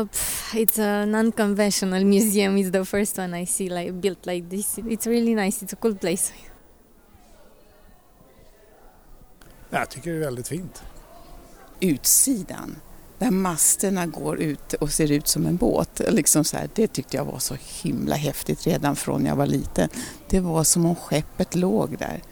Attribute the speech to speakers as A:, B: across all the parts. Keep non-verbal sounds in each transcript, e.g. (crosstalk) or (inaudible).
A: Uh, it's an unconventional museum. It's the first one I see like built like this. It's really nice. It's a cool place.
B: Jag tycker det är väldigt fint.
C: Utsidan, där masterna går ut och ser ut som en båt. Liksom så här, det tyckte jag var så himla häftigt redan från jag var liten. Det var som om skeppet låg där.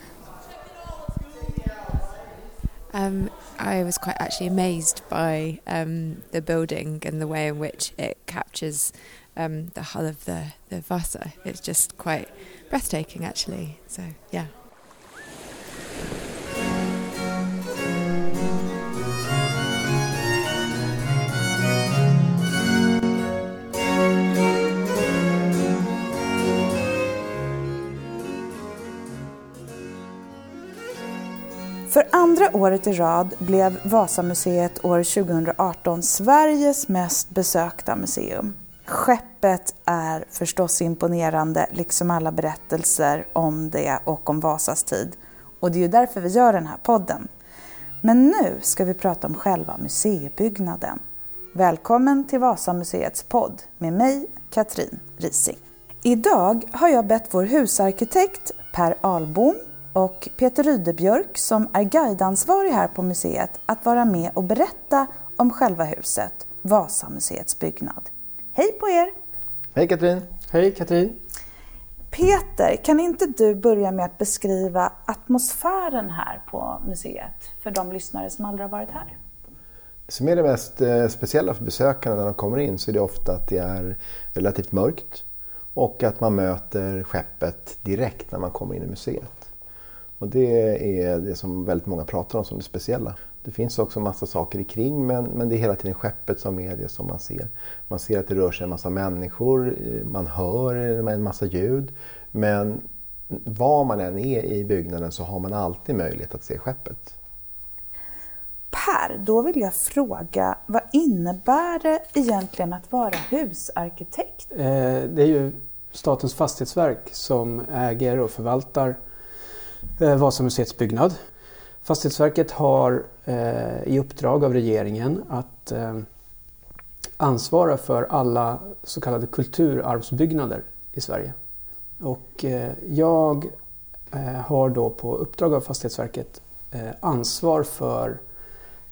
D: Um, I was quite actually amazed by um, the building and the way in which it captures um, the hull of the, the Vasa. It's just quite breathtaking, actually. So, yeah.
E: För andra året i rad blev Vasamuseet år 2018 Sveriges mest besökta museum. Skeppet är förstås imponerande, liksom alla berättelser om det och om Vasas tid. Och det är ju därför vi gör den här podden. Men nu ska vi prata om själva museibyggnaden. Välkommen till Vasamuseets podd med mig, Katrin Rising. Idag har jag bett vår husarkitekt Per Albom och Peter Rydebjörk som är guidansvarig här på museet att vara med och berätta om själva huset, Vasamuseets byggnad. Hej på er!
F: Hej Katrin!
G: Hej Katrin!
E: Peter, kan inte du börja med att beskriva atmosfären här på museet för de lyssnare som aldrig har varit här?
F: Det som är det mest eh, speciella för besökarna när de kommer in så är det ofta att det är relativt mörkt och att man möter skeppet direkt när man kommer in i museet. Och det är det som väldigt många pratar om som det speciella. Det finns också massa saker i kring men, men det är hela tiden skeppet som är det som man ser. Man ser att det rör sig en massa människor, man hör en massa ljud. Men var man än är i byggnaden så har man alltid möjlighet att se skeppet.
E: Per, då vill jag fråga, vad innebär det egentligen att vara husarkitekt?
G: Eh, det är ju Statens fastighetsverk som äger och förvaltar eh, Vasamuseets byggnad. Fastighetsverket har eh, i uppdrag av regeringen att eh, ansvara för alla så kallade kulturarvsbyggnader i Sverige. Och eh, jag eh, har då på uppdrag av Fastighetsverket eh, ansvar för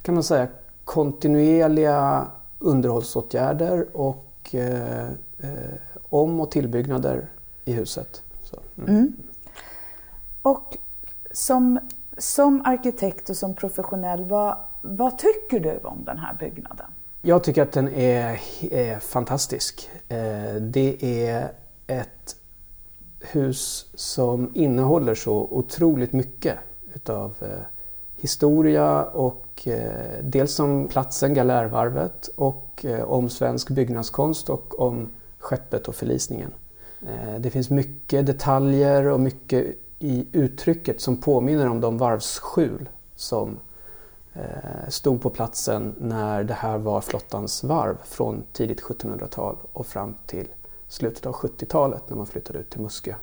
G: kan man säga kontinuerliga underhållsåtgärder och eh, om och tillbyggnader i huset.
E: Mm. Mm. Och som, som arkitekt och som professionell, vad, vad tycker du om den här byggnaden?
G: Jag tycker att den är, är fantastisk. Eh, det är ett hus som innehåller så otroligt mycket utav eh, historia och eh, dels om platsen Galärvarvet och om svensk byggnadskonst och om skeppet och förlisningen. Det finns mycket detaljer och mycket i uttrycket som påminner om de varvsskjul som eh, stod på platsen när det här var flottans varv från tidigt 1700-tal och fram till slutet av 70-talet när man flyttade ut till Muskö.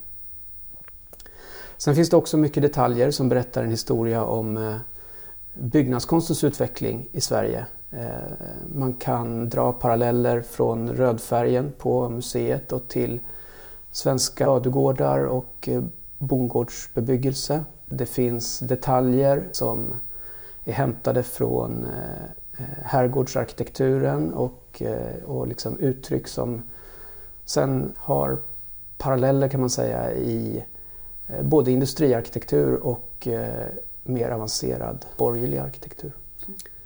G: Sen finns det också mycket detaljer som berättar en historia om eh, byggnadskonstens utveckling i Sverige. Eh, man kan dra paralleller från rödfärgen på museet och till svenska ladugårdar och eh, bondgårdsbebyggelse. Det finns detaljer som är hämtade från eh, herrgårdsarkitekturen och, eh, och liksom uttryck som sen har paralleller kan man säga i eh, både industriarkitektur och eh, mer avancerad borgerlig arkitektur.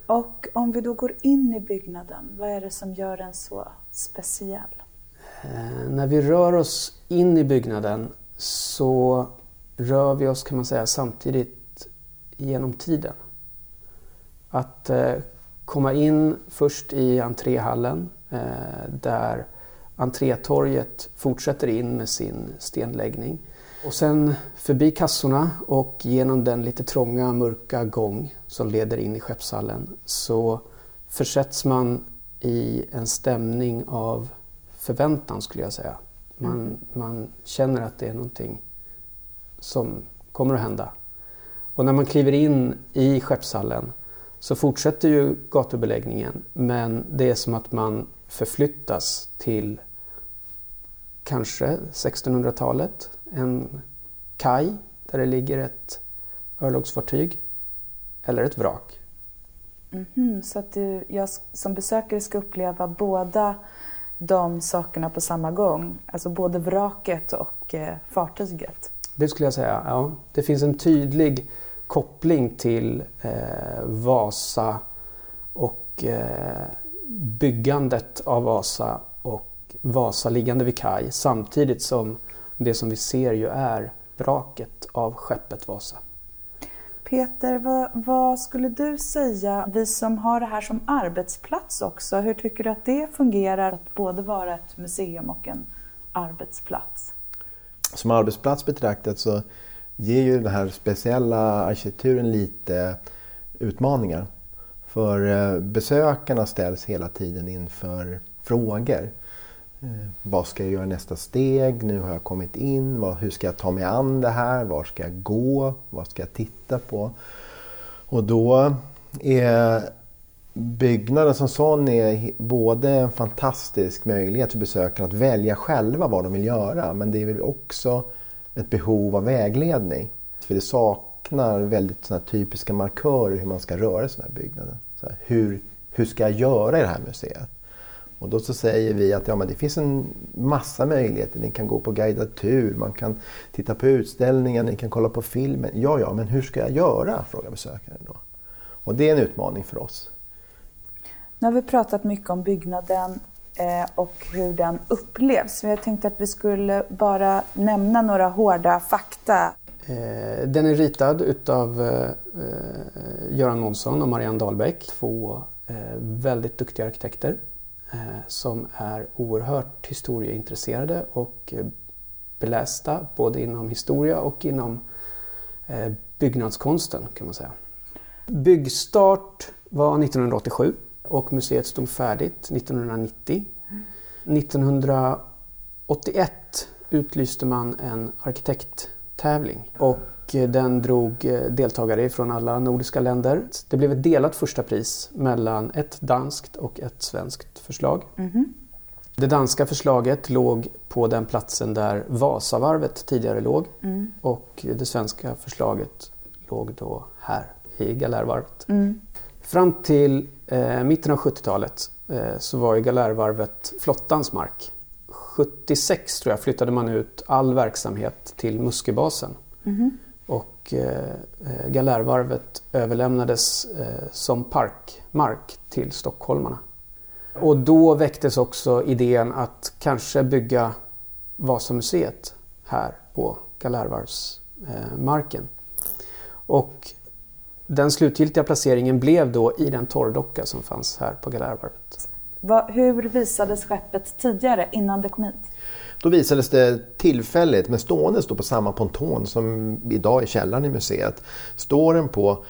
E: Och om vi då går in i byggnaden, vad är det som gör den så speciell?
G: Eh, när vi rör oss in i byggnaden så rör vi oss kan man säga samtidigt genom tiden. Att eh, komma in först i entréhallen eh, där entrétorget fortsätter in med sin stenläggning. Och sen förbi kassorna och genom den lite trånga mörka gång som leder in i skeppshallen så försätts man i en stämning av förväntan skulle jag säga. Man, man känner att det är någonting som kommer att hända. Och när man kliver in i skeppshallen så fortsätter ju gatubeläggningen men det är som att man förflyttas till kanske 1600-talet. En kaj där det ligger ett örlogsfartyg eller ett vrak.
E: Mhm, så att du, jag som besökare ska uppleva båda de sakerna på samma gång? Alltså både vraket och eh, fartyget?
G: Det skulle jag säga, ja. Det finns en tydlig koppling till eh, Vasa och eh, byggandet av Vasa och Vasa liggande vid kaj samtidigt som det som vi ser ju är vraket av skeppet Vasa.
E: Peter, vad, vad, skulle du säga, vi som har det här som arbetsplats också, hur tycker du att det fungerar att både vara ett museum och en arbetsplats?
F: Som arbetsplats betraktat så ger ju den här speciella arkitekturen lite utmaningar. För eh, besökarna ställs hela tiden inför frågor. Eh, vad ska jag göra nästa steg? Nu har jag kommit in. hur ska jag ta mig an det här? Var ska jag gå? Vad ska jag titta på? Och då är byggnaden som sån är både en fantastisk möjlighet för besökarna att välja själva vad de vill göra men det är också ett behov av vägledning. För det saknar väldigt såna typiska markörer hur man ska röra i sådana här byggnader. Så här, hur, hur ska jag göra i det här museet? Och då så säger vi att ja, men det finns en massa möjligheter. Ni kan gå på guidad tur, man kan titta på utställningar, ni kan kolla på filmen. Ja, ja, men hur ska jag göra? frågar besökaren då. Och det är en utmaning för oss.
E: Nu har vi pratat mycket om byggnaden eh, och hur den upplevs. Jag tänkte att vi skulle bara nämna några hårda fakta.
G: Eh, den är ritad utav eh, Göran Månsson och Marianne Dahlbäck, två väldigt duktiga arkitekter Eh, som är oerhört historieintresserade och eh, belästa både inom historia och inom eh, byggnadskonsten kan man säga. Byggstart var 1987 och museet stod färdigt 1990. 1981 utlyste man en arkitekttävling och den drog deltagare från alla nordiska länder. Det blev ett delat första pris mellan ett danskt och ett svenskt förslag. Mm. Det danska förslaget låg på den platsen där Vasavarvet tidigare låg mm. och det svenska förslaget låg då här i Galärvarvet. Mm. Fram till eh, mitten av 70-talet eh, så var ju Galärvarvet flottans mark. 76 tror jag flyttade man ut all verksamhet till Musköbasen. Mm. Och eh, eh, Galärvarvet överlämnades eh, som parkmark till stockholmarna. Och då väcktes också idén att kanske bygga Vasamuseet här på Galärvarvsmarken. Och den slutgiltiga placeringen blev då i den torrdocka som fanns här på Galärvarvet.
E: Hur visades skeppet tidigare, innan det kom hit?
F: Då visades det tillfälligt, men stående på samma ponton som idag är källaren i museet. Står den på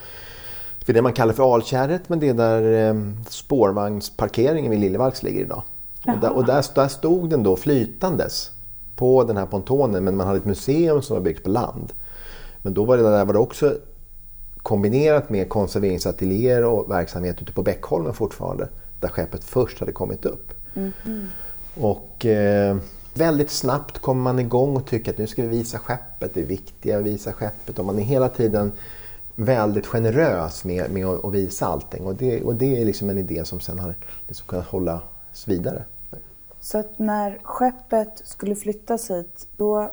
F: för det man kallar för alkärret, men det är där eh, spårvagnsparkeringen vid Liljevalchs ligger idag. Och, där, och där, där, stod den då flytandes på den här pontonen, men man hade ett museum som var byggt på land. Men då var det där var det också kombinerat med konserveringsateljéer och verksamhet ute på Bäckholmen fortfarande, där skeppet först hade kommit upp. Mm. Och eh, väldigt snabbt kommer man igång och tycker att nu ska vi visa skeppet, det är viktiga att visa skeppet och man är hela tiden väldigt generös med, med att visa allting och det, och det är liksom en idé som sen har liksom kunnat hållas vidare.
E: Så att när skeppet skulle flyttas hit, då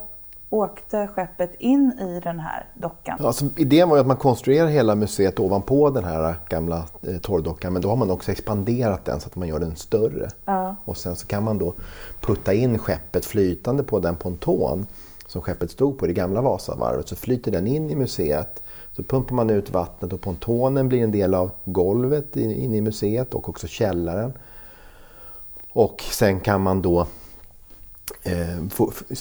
E: åkte skeppet in i den här dockan.
F: Alltså, idén var ju att man konstruerar hela museet ovanpå den här gamla eh, torrdockan men då har man också expanderat den så att man gör den större. Ja. Och sen så kan man då putta in skeppet flytande på den ponton som skeppet stod på i det gamla Vasavarvet så flyter den in i museet. Så pumpar man ut vattnet och pontonen blir en del av golvet inne i museet och också källaren. Och sen kan man då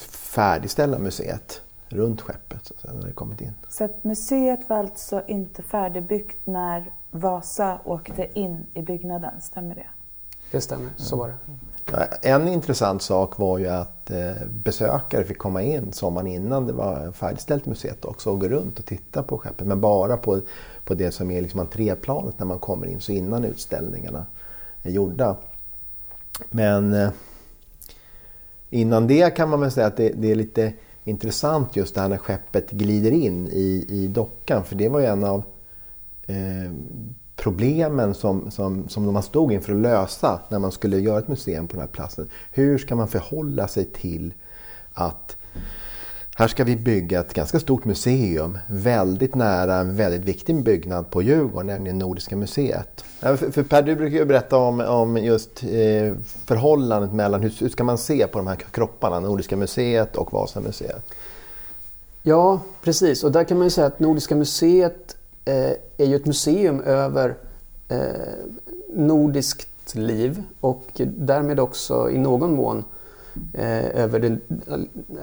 F: färdigställa museet runt skeppet så när det kommit in.
E: Så att museet var alltså inte färdigbyggt när Vasa åkte in i byggnaden, stämmer det?
G: Det stämmer, så var det.
F: Ja, en intressant sak var ju att eh, besökare fick komma in sommaren innan det var färdigställt museet också och gå runt och titta på skeppet. Men bara på, på det som är liksom entréplanet när man kommer in, så innan utställningarna är gjorda. men eh, innan det kan man väl säga att det, det, är lite intressant just det här när skeppet glider in i, i dockan. För det var ju en av eh, problemen som, som, som man stod inför att lösa när man skulle göra ett museum på den här platsen. Hur ska man förhålla sig till att här ska vi bygga ett ganska stort museum väldigt nära en väldigt viktig byggnad på Djurgården, nämligen Nordiska museet. För Per, du brukar ju berätta om, om just eh, förhållandet mellan hur, hur ska man se på de här kropparna, Nordiska museet och Vasamuseet?
G: Ja, precis. Och där kan man ju säga att Nordiska museet eh, är ju ett museum över eh, nordiskt liv och därmed också i någon mån eh, över det,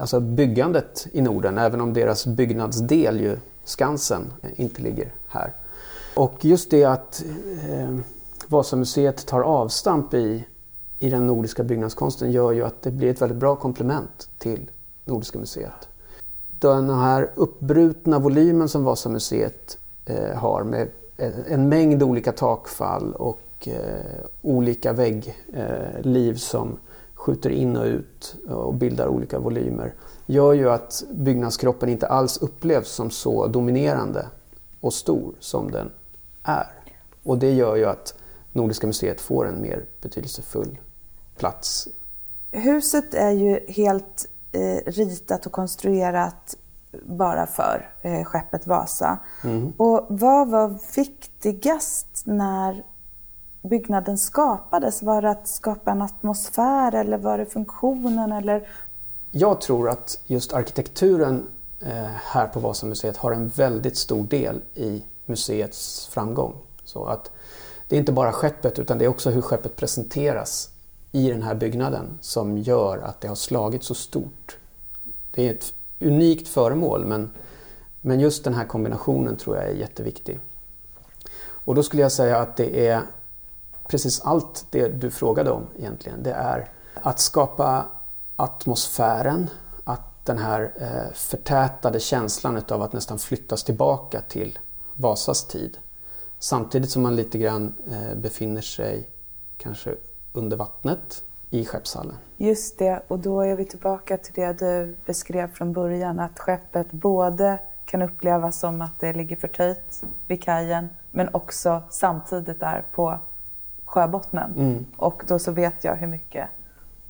G: alltså byggandet i Norden, även om deras byggnadsdel, ju Skansen, eh, inte ligger här. Och just det att eh, Vasamuseet tar avstamp i, i den nordiska byggnadskonsten gör ju att det blir ett väldigt bra komplement till Nordiska museet. Den här uppbrutna volymen som Vasamuseet eh, har med eh, en mängd olika takfall och eh, olika väggliv eh, som skjuter in och ut och bildar olika volymer gör ju att byggnadskroppen inte alls upplevs som så dominerande och stor som den är. Och det gör ju att Nordiska museet får en mer betydelsefull plats.
E: Huset är ju helt eh, ritat och konstruerat bara för eh, skeppet Vasa. Mm. Och vad var viktigast när byggnaden skapades? Var det att skapa en atmosfär eller var det funktionen? Eller?
G: Jag tror att just arkitekturen eh, här på Vasamuseet har en väldigt stor del i museets framgång. Så att det är inte bara skeppet utan det är också hur skeppet presenteras i den här byggnaden som gör att det har slagit så stort. Det är ett unikt föremål men, men just den här kombinationen tror jag är jätteviktig. Och då skulle jag säga att det är precis allt det du frågade om egentligen. Det är att skapa atmosfären, att den här eh, förtätade känslan av att nästan flyttas tillbaka till Vasas tid. Samtidigt som man lite grann eh, befinner sig kanske under vattnet i skeppshallen.
E: Just det, och då är vi tillbaka till det du beskrev från början, att skeppet både kan upplevas som att det ligger förtöjt vid kajen, men också samtidigt är på sjöbottnen. Mm. Och då så vet jag hur mycket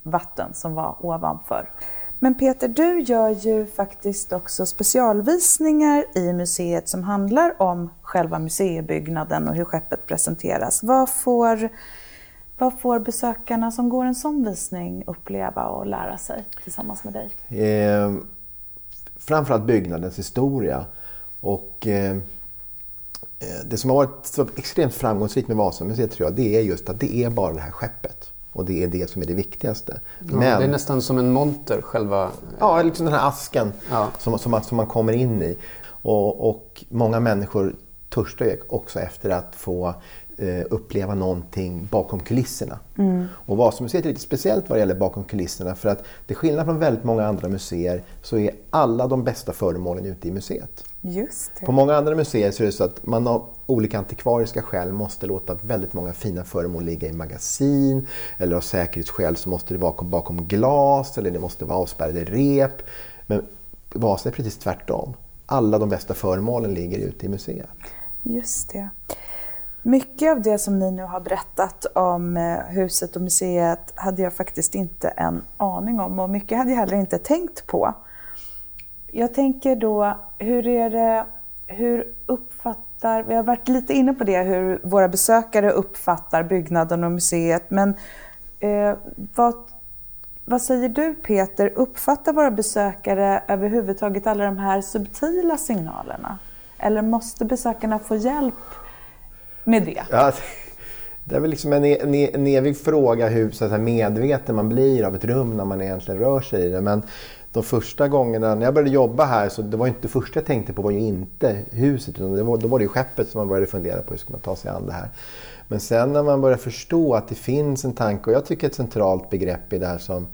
E: vatten som var ovanför. Men Peter, du gör ju faktiskt också specialvisningar i museet som handlar om själva museibyggnaden och hur skeppet presenteras. Vad får, vad får besökarna som går en sån visning uppleva och lära sig tillsammans med dig?
F: Eh, framförallt byggnadens historia. Och eh, det som har varit så extremt framgångsrikt med Vasamuseet tror jag, det är just att det är bara det här skeppet. Och det är det som är det viktigaste.
G: Ja, Men, det är nästan som en monter, själva...
F: Ja, liksom den här asken ja. som, som, man, som man kommer in i. Och, och många människor törstar ju också efter att få eh, uppleva någonting bakom kulisserna. Mm. Och Vasamuseet är lite speciellt vad det gäller bakom kulisserna för att till skillnad från väldigt många andra museer så är alla de bästa föremålen ute i museet.
E: Just det.
F: På många andra museer så är det så att man av olika antikvariska skäl måste låta väldigt många fina föremål ligga i magasin eller av säkerhetsskäl så måste det vara bakom glas eller det måste vara avspärrade rep. Men Vasa är precis tvärtom. Alla de bästa föremålen ligger ute i museet.
E: Just det. Mycket av det som ni nu har berättat om eh, huset och museet hade jag faktiskt inte en aning om och mycket hade jag heller inte tänkt på. Jag tänker då, hur är det, hur uppfattar, vi har varit lite inne på det, hur våra besökare uppfattar byggnaden och museet, men eh, vad, vad säger du Peter, uppfattar våra besökare överhuvudtaget alla de här subtila signalerna? Eller måste besökarna få hjälp med det?
F: Ja, (laughs) det är väl liksom en, en, en evig fråga hur så att säga, medveten man blir av ett rum när man egentligen rör sig i det. Men de första gångerna, när jag började jobba här, så det var inte det första jag tänkte på var ju inte huset, utan det var, då var det ju skeppet som man började fundera på hur ska man ta sig an det här. Men sen när man börjar förstå att det finns en tanke, och jag tycker ett centralt begrepp i det här som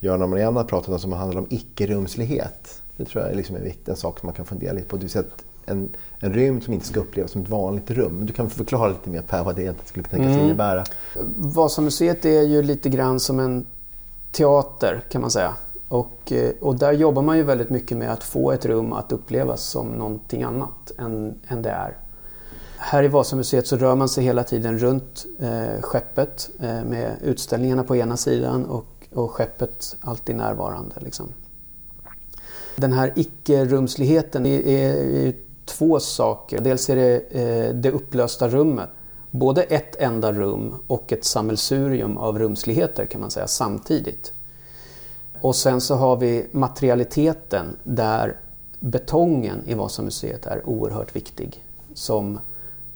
F: Göran och Marianne har pratat om, som handlar om icke-rumslighet. Det tror jag är liksom en, viktig, en sak som man kan fundera lite på. Säga att en, en rymd som inte ska upplevas som ett vanligt rum. Du kan förklara lite mer Per vad det egentligen skulle tänkas mm. innebära.
G: Vasamuseet är ju lite grann som en teater kan man säga. Och, eh, och där jobbar man ju väldigt mycket med att få ett rum att upplevas som någonting annat än, än det är. Här i Vasamuseet så rör man sig hela tiden runt eh, skeppet eh, med utställningarna på ena sidan och, och skeppet alltid närvarande. Liksom. Den här icke-rumsligheten är, är, är, två saker. Dels är det eh, det upplösta rummet. Både ett enda rum och ett sammelsurium av rumsligheter kan man säga samtidigt. Och sen så har vi materialiteten där betongen i Vasamuseet är oerhört viktig som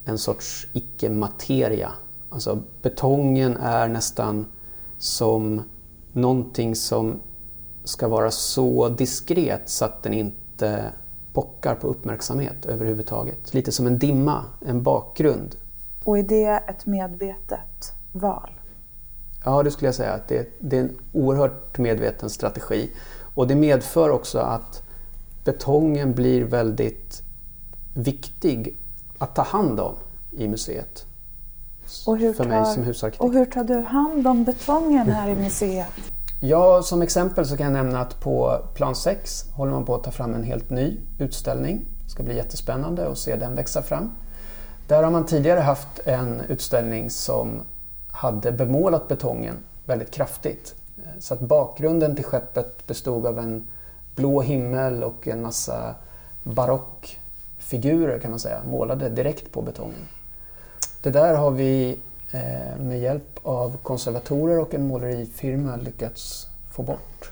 G: en sorts icke-materia. Alltså betongen är nästan som någonting som ska vara så diskret så att den inte pockar på uppmärksamhet överhuvudtaget. Lite som en dimma, en bakgrund.
E: Och är det ett medvetet val?
G: Ja, det skulle jag säga. Att det, det är en oerhört medveten strategi. Och det medför också att betongen blir väldigt viktig att ta hand om i museet.
E: Och hur för tar, mig som husarkitekt. Och hur tar du hand om betongen här i museet?
G: Ja, som exempel så kan jag nämna att på plan 6 håller man på att ta fram en helt ny utställning. Det ska bli jättespännande att se den växa fram. Där har man tidigare haft en utställning som hade bemålat betongen väldigt kraftigt. Så att bakgrunden till skeppet bestod av en blå himmel och en massa barockfigurer kan man säga, målade direkt på betongen. Det där har vi eh, med hjälp av konservatorer och en målerifirma lyckats få bort.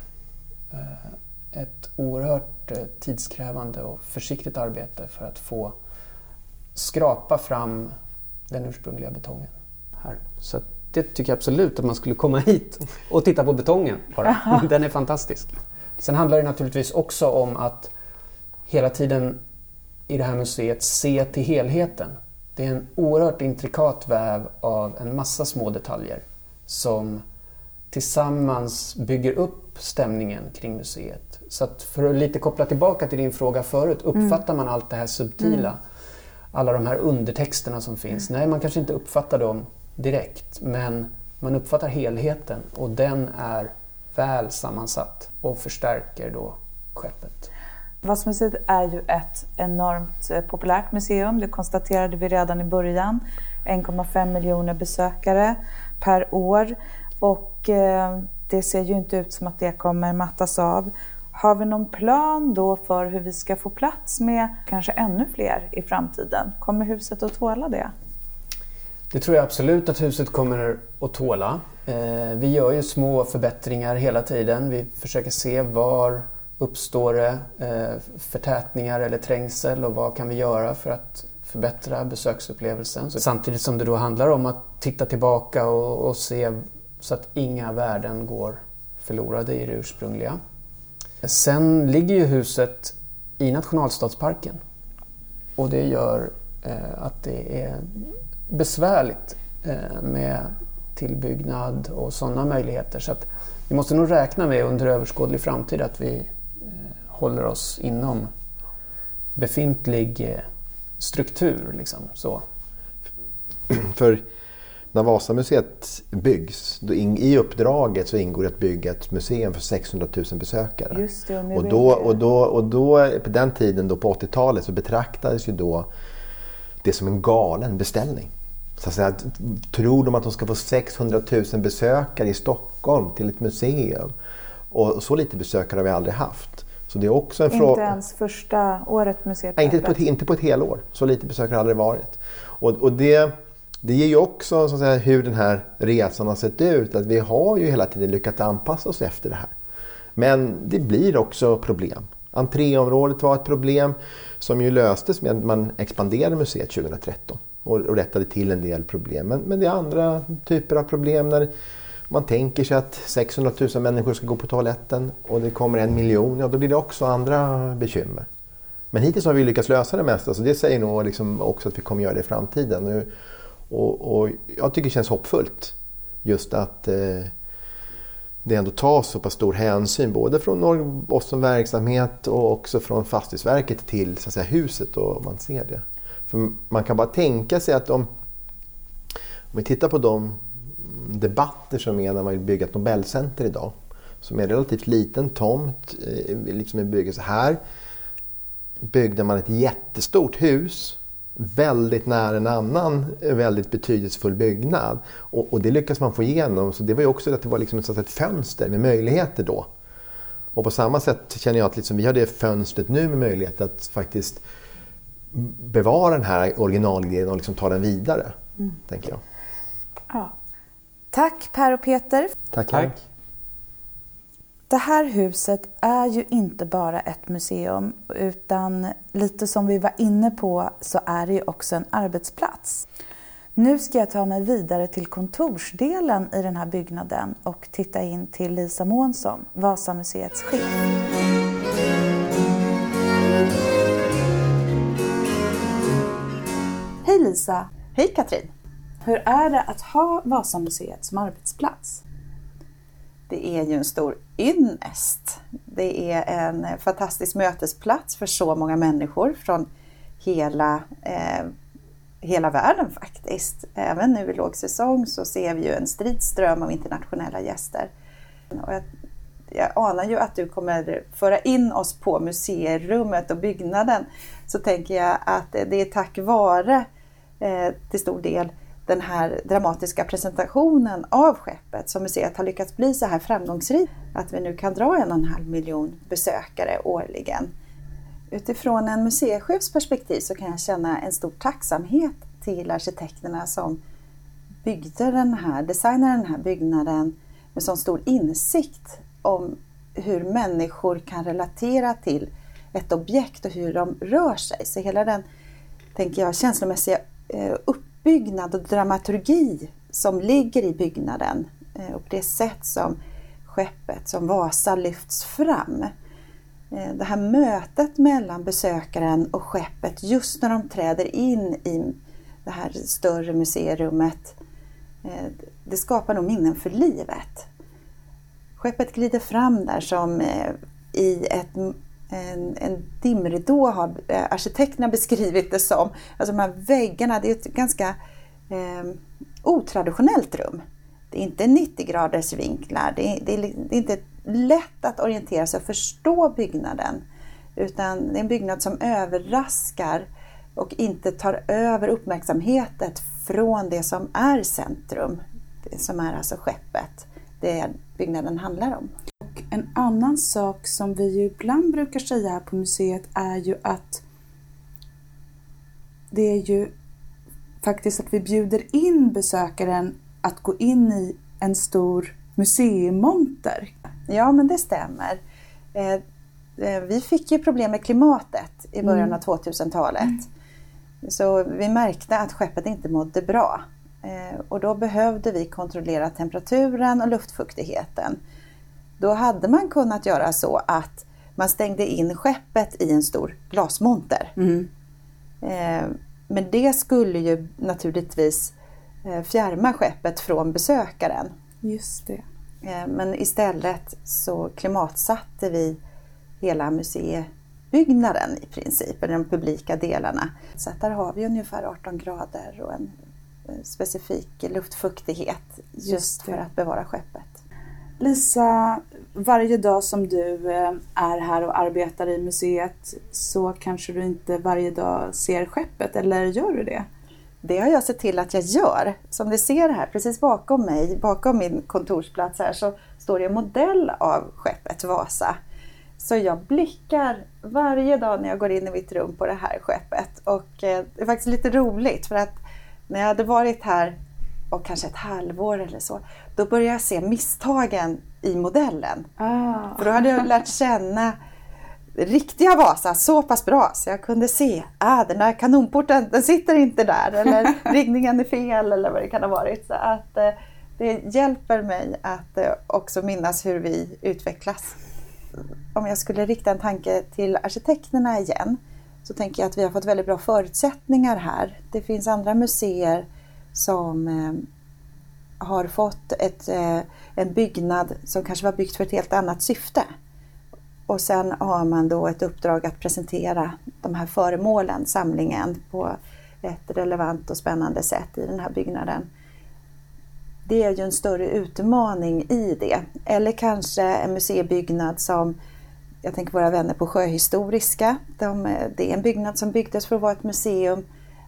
G: Eh, ett oerhört eh, tidskrävande och försiktigt arbete för att få skrapa fram den ursprungliga betongen. Här. Så det tycker jag absolut att man skulle komma (laughs) hit och titta på betongen. Bara. (laughs) Den är fantastisk. Sen handlar det naturligtvis också om att hela tiden i det här museet se till helheten. Det är en oerhört intrikat väv av en massa små detaljer som tillsammans bygger upp stämningen kring museet. Så att för att lite koppla tillbaka till din fråga förut, mm. uppfattar man allt det här subtila? Mm. Alla de här undertexterna som finns? Nej, man kanske inte uppfattar dem direkt men man uppfattar helheten och den är väl sammansatt och förstärker då skeppet.
E: Vassmuseet är ju ett enormt eh, populärt museum, det konstaterade vi redan i början. 1,5 miljoner besökare per år och eh, det ser ju inte ut som att det kommer mattas av. Har vi någon plan då för hur vi ska få plats med kanske ännu fler i framtiden? Kommer huset att tåla det?
G: Det tror jag absolut att huset kommer att tåla. Eh, vi gör ju små förbättringar hela tiden. Vi försöker se var uppstår det eh, förtätningar eller trängsel och vad kan vi göra för att förbättra besöksupplevelsen. Samtidigt som det då handlar om att titta tillbaka och, och se så att inga värden går förlorade i det ursprungliga. Sen ligger ju huset i nationalstadsparken och det gör eh, att det är besvärligt eh, med tillbyggnad och sådana möjligheter. Så att vi måste nog räkna med under överskådlig framtid att vi eh, håller oss inom befintlig eh, struktur. Liksom, så. (clears throat)
F: För när Vasamuseet byggs, då in, i uppdraget så ingår det att bygga ett museum för 600 000 besökare.
E: Just det, och,
F: och, då, och, då, och då, på den tiden, då på 80-talet, så betraktades ju då det som en galen beställning. Så att säga, tror de att de ska få 600 000 besökare i Stockholm till ett museum? Och så lite besökare har vi aldrig haft. Så det är också en
E: inte ens första året museet
F: Nej, inte på, ett, inte på ett helår. Så lite besökare har aldrig varit. Och, och det, det ger ju också så att säga, hur den här resan har sett ut. Att vi har ju hela tiden lyckats anpassa oss efter det här. Men det blir också problem. Entréområdet var ett problem som ju löstes med att man expanderade museet 2013 och, och rättade till en del problem. Men, men det är andra typer av problem när man tänker sig att 600 000 människor ska gå på toaletten och det kommer en miljon, ja då blir det också andra bekymmer. Men hittills har vi lyckats lösa det mesta så det säger nog liksom också att vi kommer göra det i framtiden. Och, och jag tycker det känns hoppfullt just att eh, det ändå tas så pass stor hänsyn både från oss som verksamhet och också från Fastighetsverket till så att säga, huset och man ser det. För man kan bara tänka sig att om, om vi tittar på de debatter som är när man vill bygga ett Nobelcenter idag som är en relativt liten tomt, eh, liksom en bebyggelse här byggde man ett jättestort hus väldigt nära en annan väldigt betydelsefull byggnad. Och, och, det lyckas man få igenom. Så det var ju också att det var liksom ett, ett fönster med möjligheter då. Och på samma sätt känner jag att liksom vi har det fönstret nu med möjlighet att faktiskt bevara den här originalidén och liksom ta den vidare. Mm. tänker jag.
E: Ja. Tack Per och Peter.
F: Tack. Tack.
E: Det här huset är ju inte bara ett museum utan lite som vi var inne på så är det ju också en arbetsplats. Nu ska jag ta mig vidare till kontorsdelen i den här byggnaden och titta in till Lisa Månsson, Vasamuseets chef. Hej Lisa!
H: Hej Katrin!
E: Hur är det att ha Vasamuseet som arbetsplats?
H: Det är ju en stor ynnest. Det är en fantastisk mötesplats för så många människor från hela, eh, hela världen faktiskt. Även nu i lågsäsong så ser vi ju en stridström av internationella gäster. Och jag, jag anar ju att du kommer föra in oss på museirummet och byggnaden. Så tänker jag att det är tack vare eh, till stor del den här dramatiska presentationen av skeppet som museet har lyckats bli så här framgångsrikt. Att vi nu kan dra en och en halv miljon besökare årligen. Utifrån en museichefs perspektiv så kan jag känna en stor tacksamhet till arkitekterna som byggde den här, designade den här byggnaden med så stor insikt om hur människor kan relatera till ett objekt och hur de rör sig. Så hela den, tänker jag, känslomässiga Eh, uppbyggnad och dramaturgi som ligger i byggnaden eh, och det sätt som skeppet, som Vasa, lyfts fram. Eh, det här mötet mellan besökaren och skeppet just när de träder in i det här större museirummet, det skapar nog minnen för livet. Skeppet glider fram där som i ett, en, en dimridå har eh, arkitekterna beskrivit det som. Alltså de här väggarna, det är ett ganska eh, otraditionellt rum. Det är inte 90 graders vinklar, det är, det, är, det är inte lätt att orientera sig och förstå byggnaden. Utan det är en byggnad som överraskar och inte tar över uppmärksamheten från det som är centrum, det som är alltså skeppet, det byggnaden handlar om.
E: Och en annan sak som vi ju ibland brukar säga här på museet är ju att det är ju faktiskt att vi bjuder in besökaren att gå in i en stor museimonter.
H: Ja, men det stämmer. Eh, eh, vi fick ju problem med klimatet i början mm. av 2000-talet. Mm. Så vi märkte att skeppet inte mådde bra. Eh, och då behövde vi kontrollera temperaturen och luftfuktigheten. Då hade man kunnat göra så att man stängde in skeppet i en stor glasmonter. Mm. Men det skulle ju naturligtvis eh, fjärma skeppet från besökaren.
E: Just det.
H: Eh, men istället så klimatsatte vi hela museibyggnaden i princip, eller de publika delarna. Så att där har vi ungefär 18 grader och en eh, specifik luftfuktighet just, just för att bevara skeppet.
E: Lisa, varje dag som du eh, är här och arbetar i museet så kanske du inte varje dag ser skeppet, eller gör du det?
H: Det har jag sett till att jag gör. Som ni ser här, precis bakom mig, bakom min kontorsplats här, så står det en modell av skeppet Vasa. Så jag blickar varje dag när jag går in i mitt rum på det här skeppet. Och eh, det är faktiskt lite roligt för att när jag hade varit här och kanske ett halvår eller så, då började jag se misstagen i modellen. Ah. För då hade jag lärt känna riktiga Vasa så pass bra så jag kunde se, ah, den där kanonporten den sitter inte där eller (laughs) riggningen är fel eller vad det kan ha varit. Så att, eh, det hjälper mig att eh, också minnas hur vi utvecklas. Om jag skulle rikta en tanke till arkitekterna igen så tänker jag att vi har fått väldigt bra förutsättningar här. Det finns andra museer som eh, har fått ett, eh, en byggnad som kanske var byggt för ett helt annat syfte. Och sen har man då ett uppdrag att presentera de här föremålen, samlingen, på ett relevant och spännande sätt i den här byggnaden. Det är ju en större utmaning i det. Eller kanske en museibyggnad som, jag tänker våra vänner på Sjöhistoriska, de, det är en byggnad som byggdes för att vara ett museum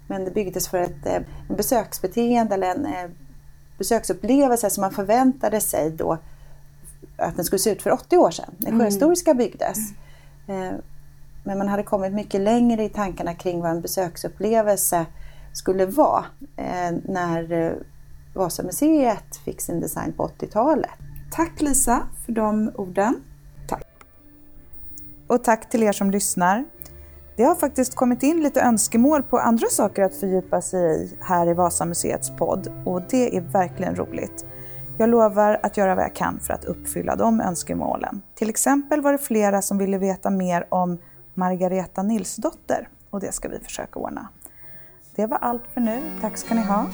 H: men det byggdes för ett eh, besöksbeteende eller en eh, besöksupplevelse som man förväntade sig då att den skulle se ut för 80 år sedan, när mm. Sjöhistoriska byggdes. Mm. Men man hade kommit mycket längre i tankarna kring vad en besöksupplevelse skulle vara när Vasamuseet fick sin design på 80-talet.
E: Tack Lisa för de orden. Tack. Och tack till er som lyssnar. Det har faktiskt kommit in lite önskemål på andra saker att fördjupa sig i här i Vasamuseets podd och det är verkligen roligt. Jag lovar att göra vad jag kan för att uppfylla de önskemålen. Till exempel var det flera som ville veta mer om Margareta Nilsdotter och det ska vi försöka ordna. Det var allt för nu. Tack ska ni ha.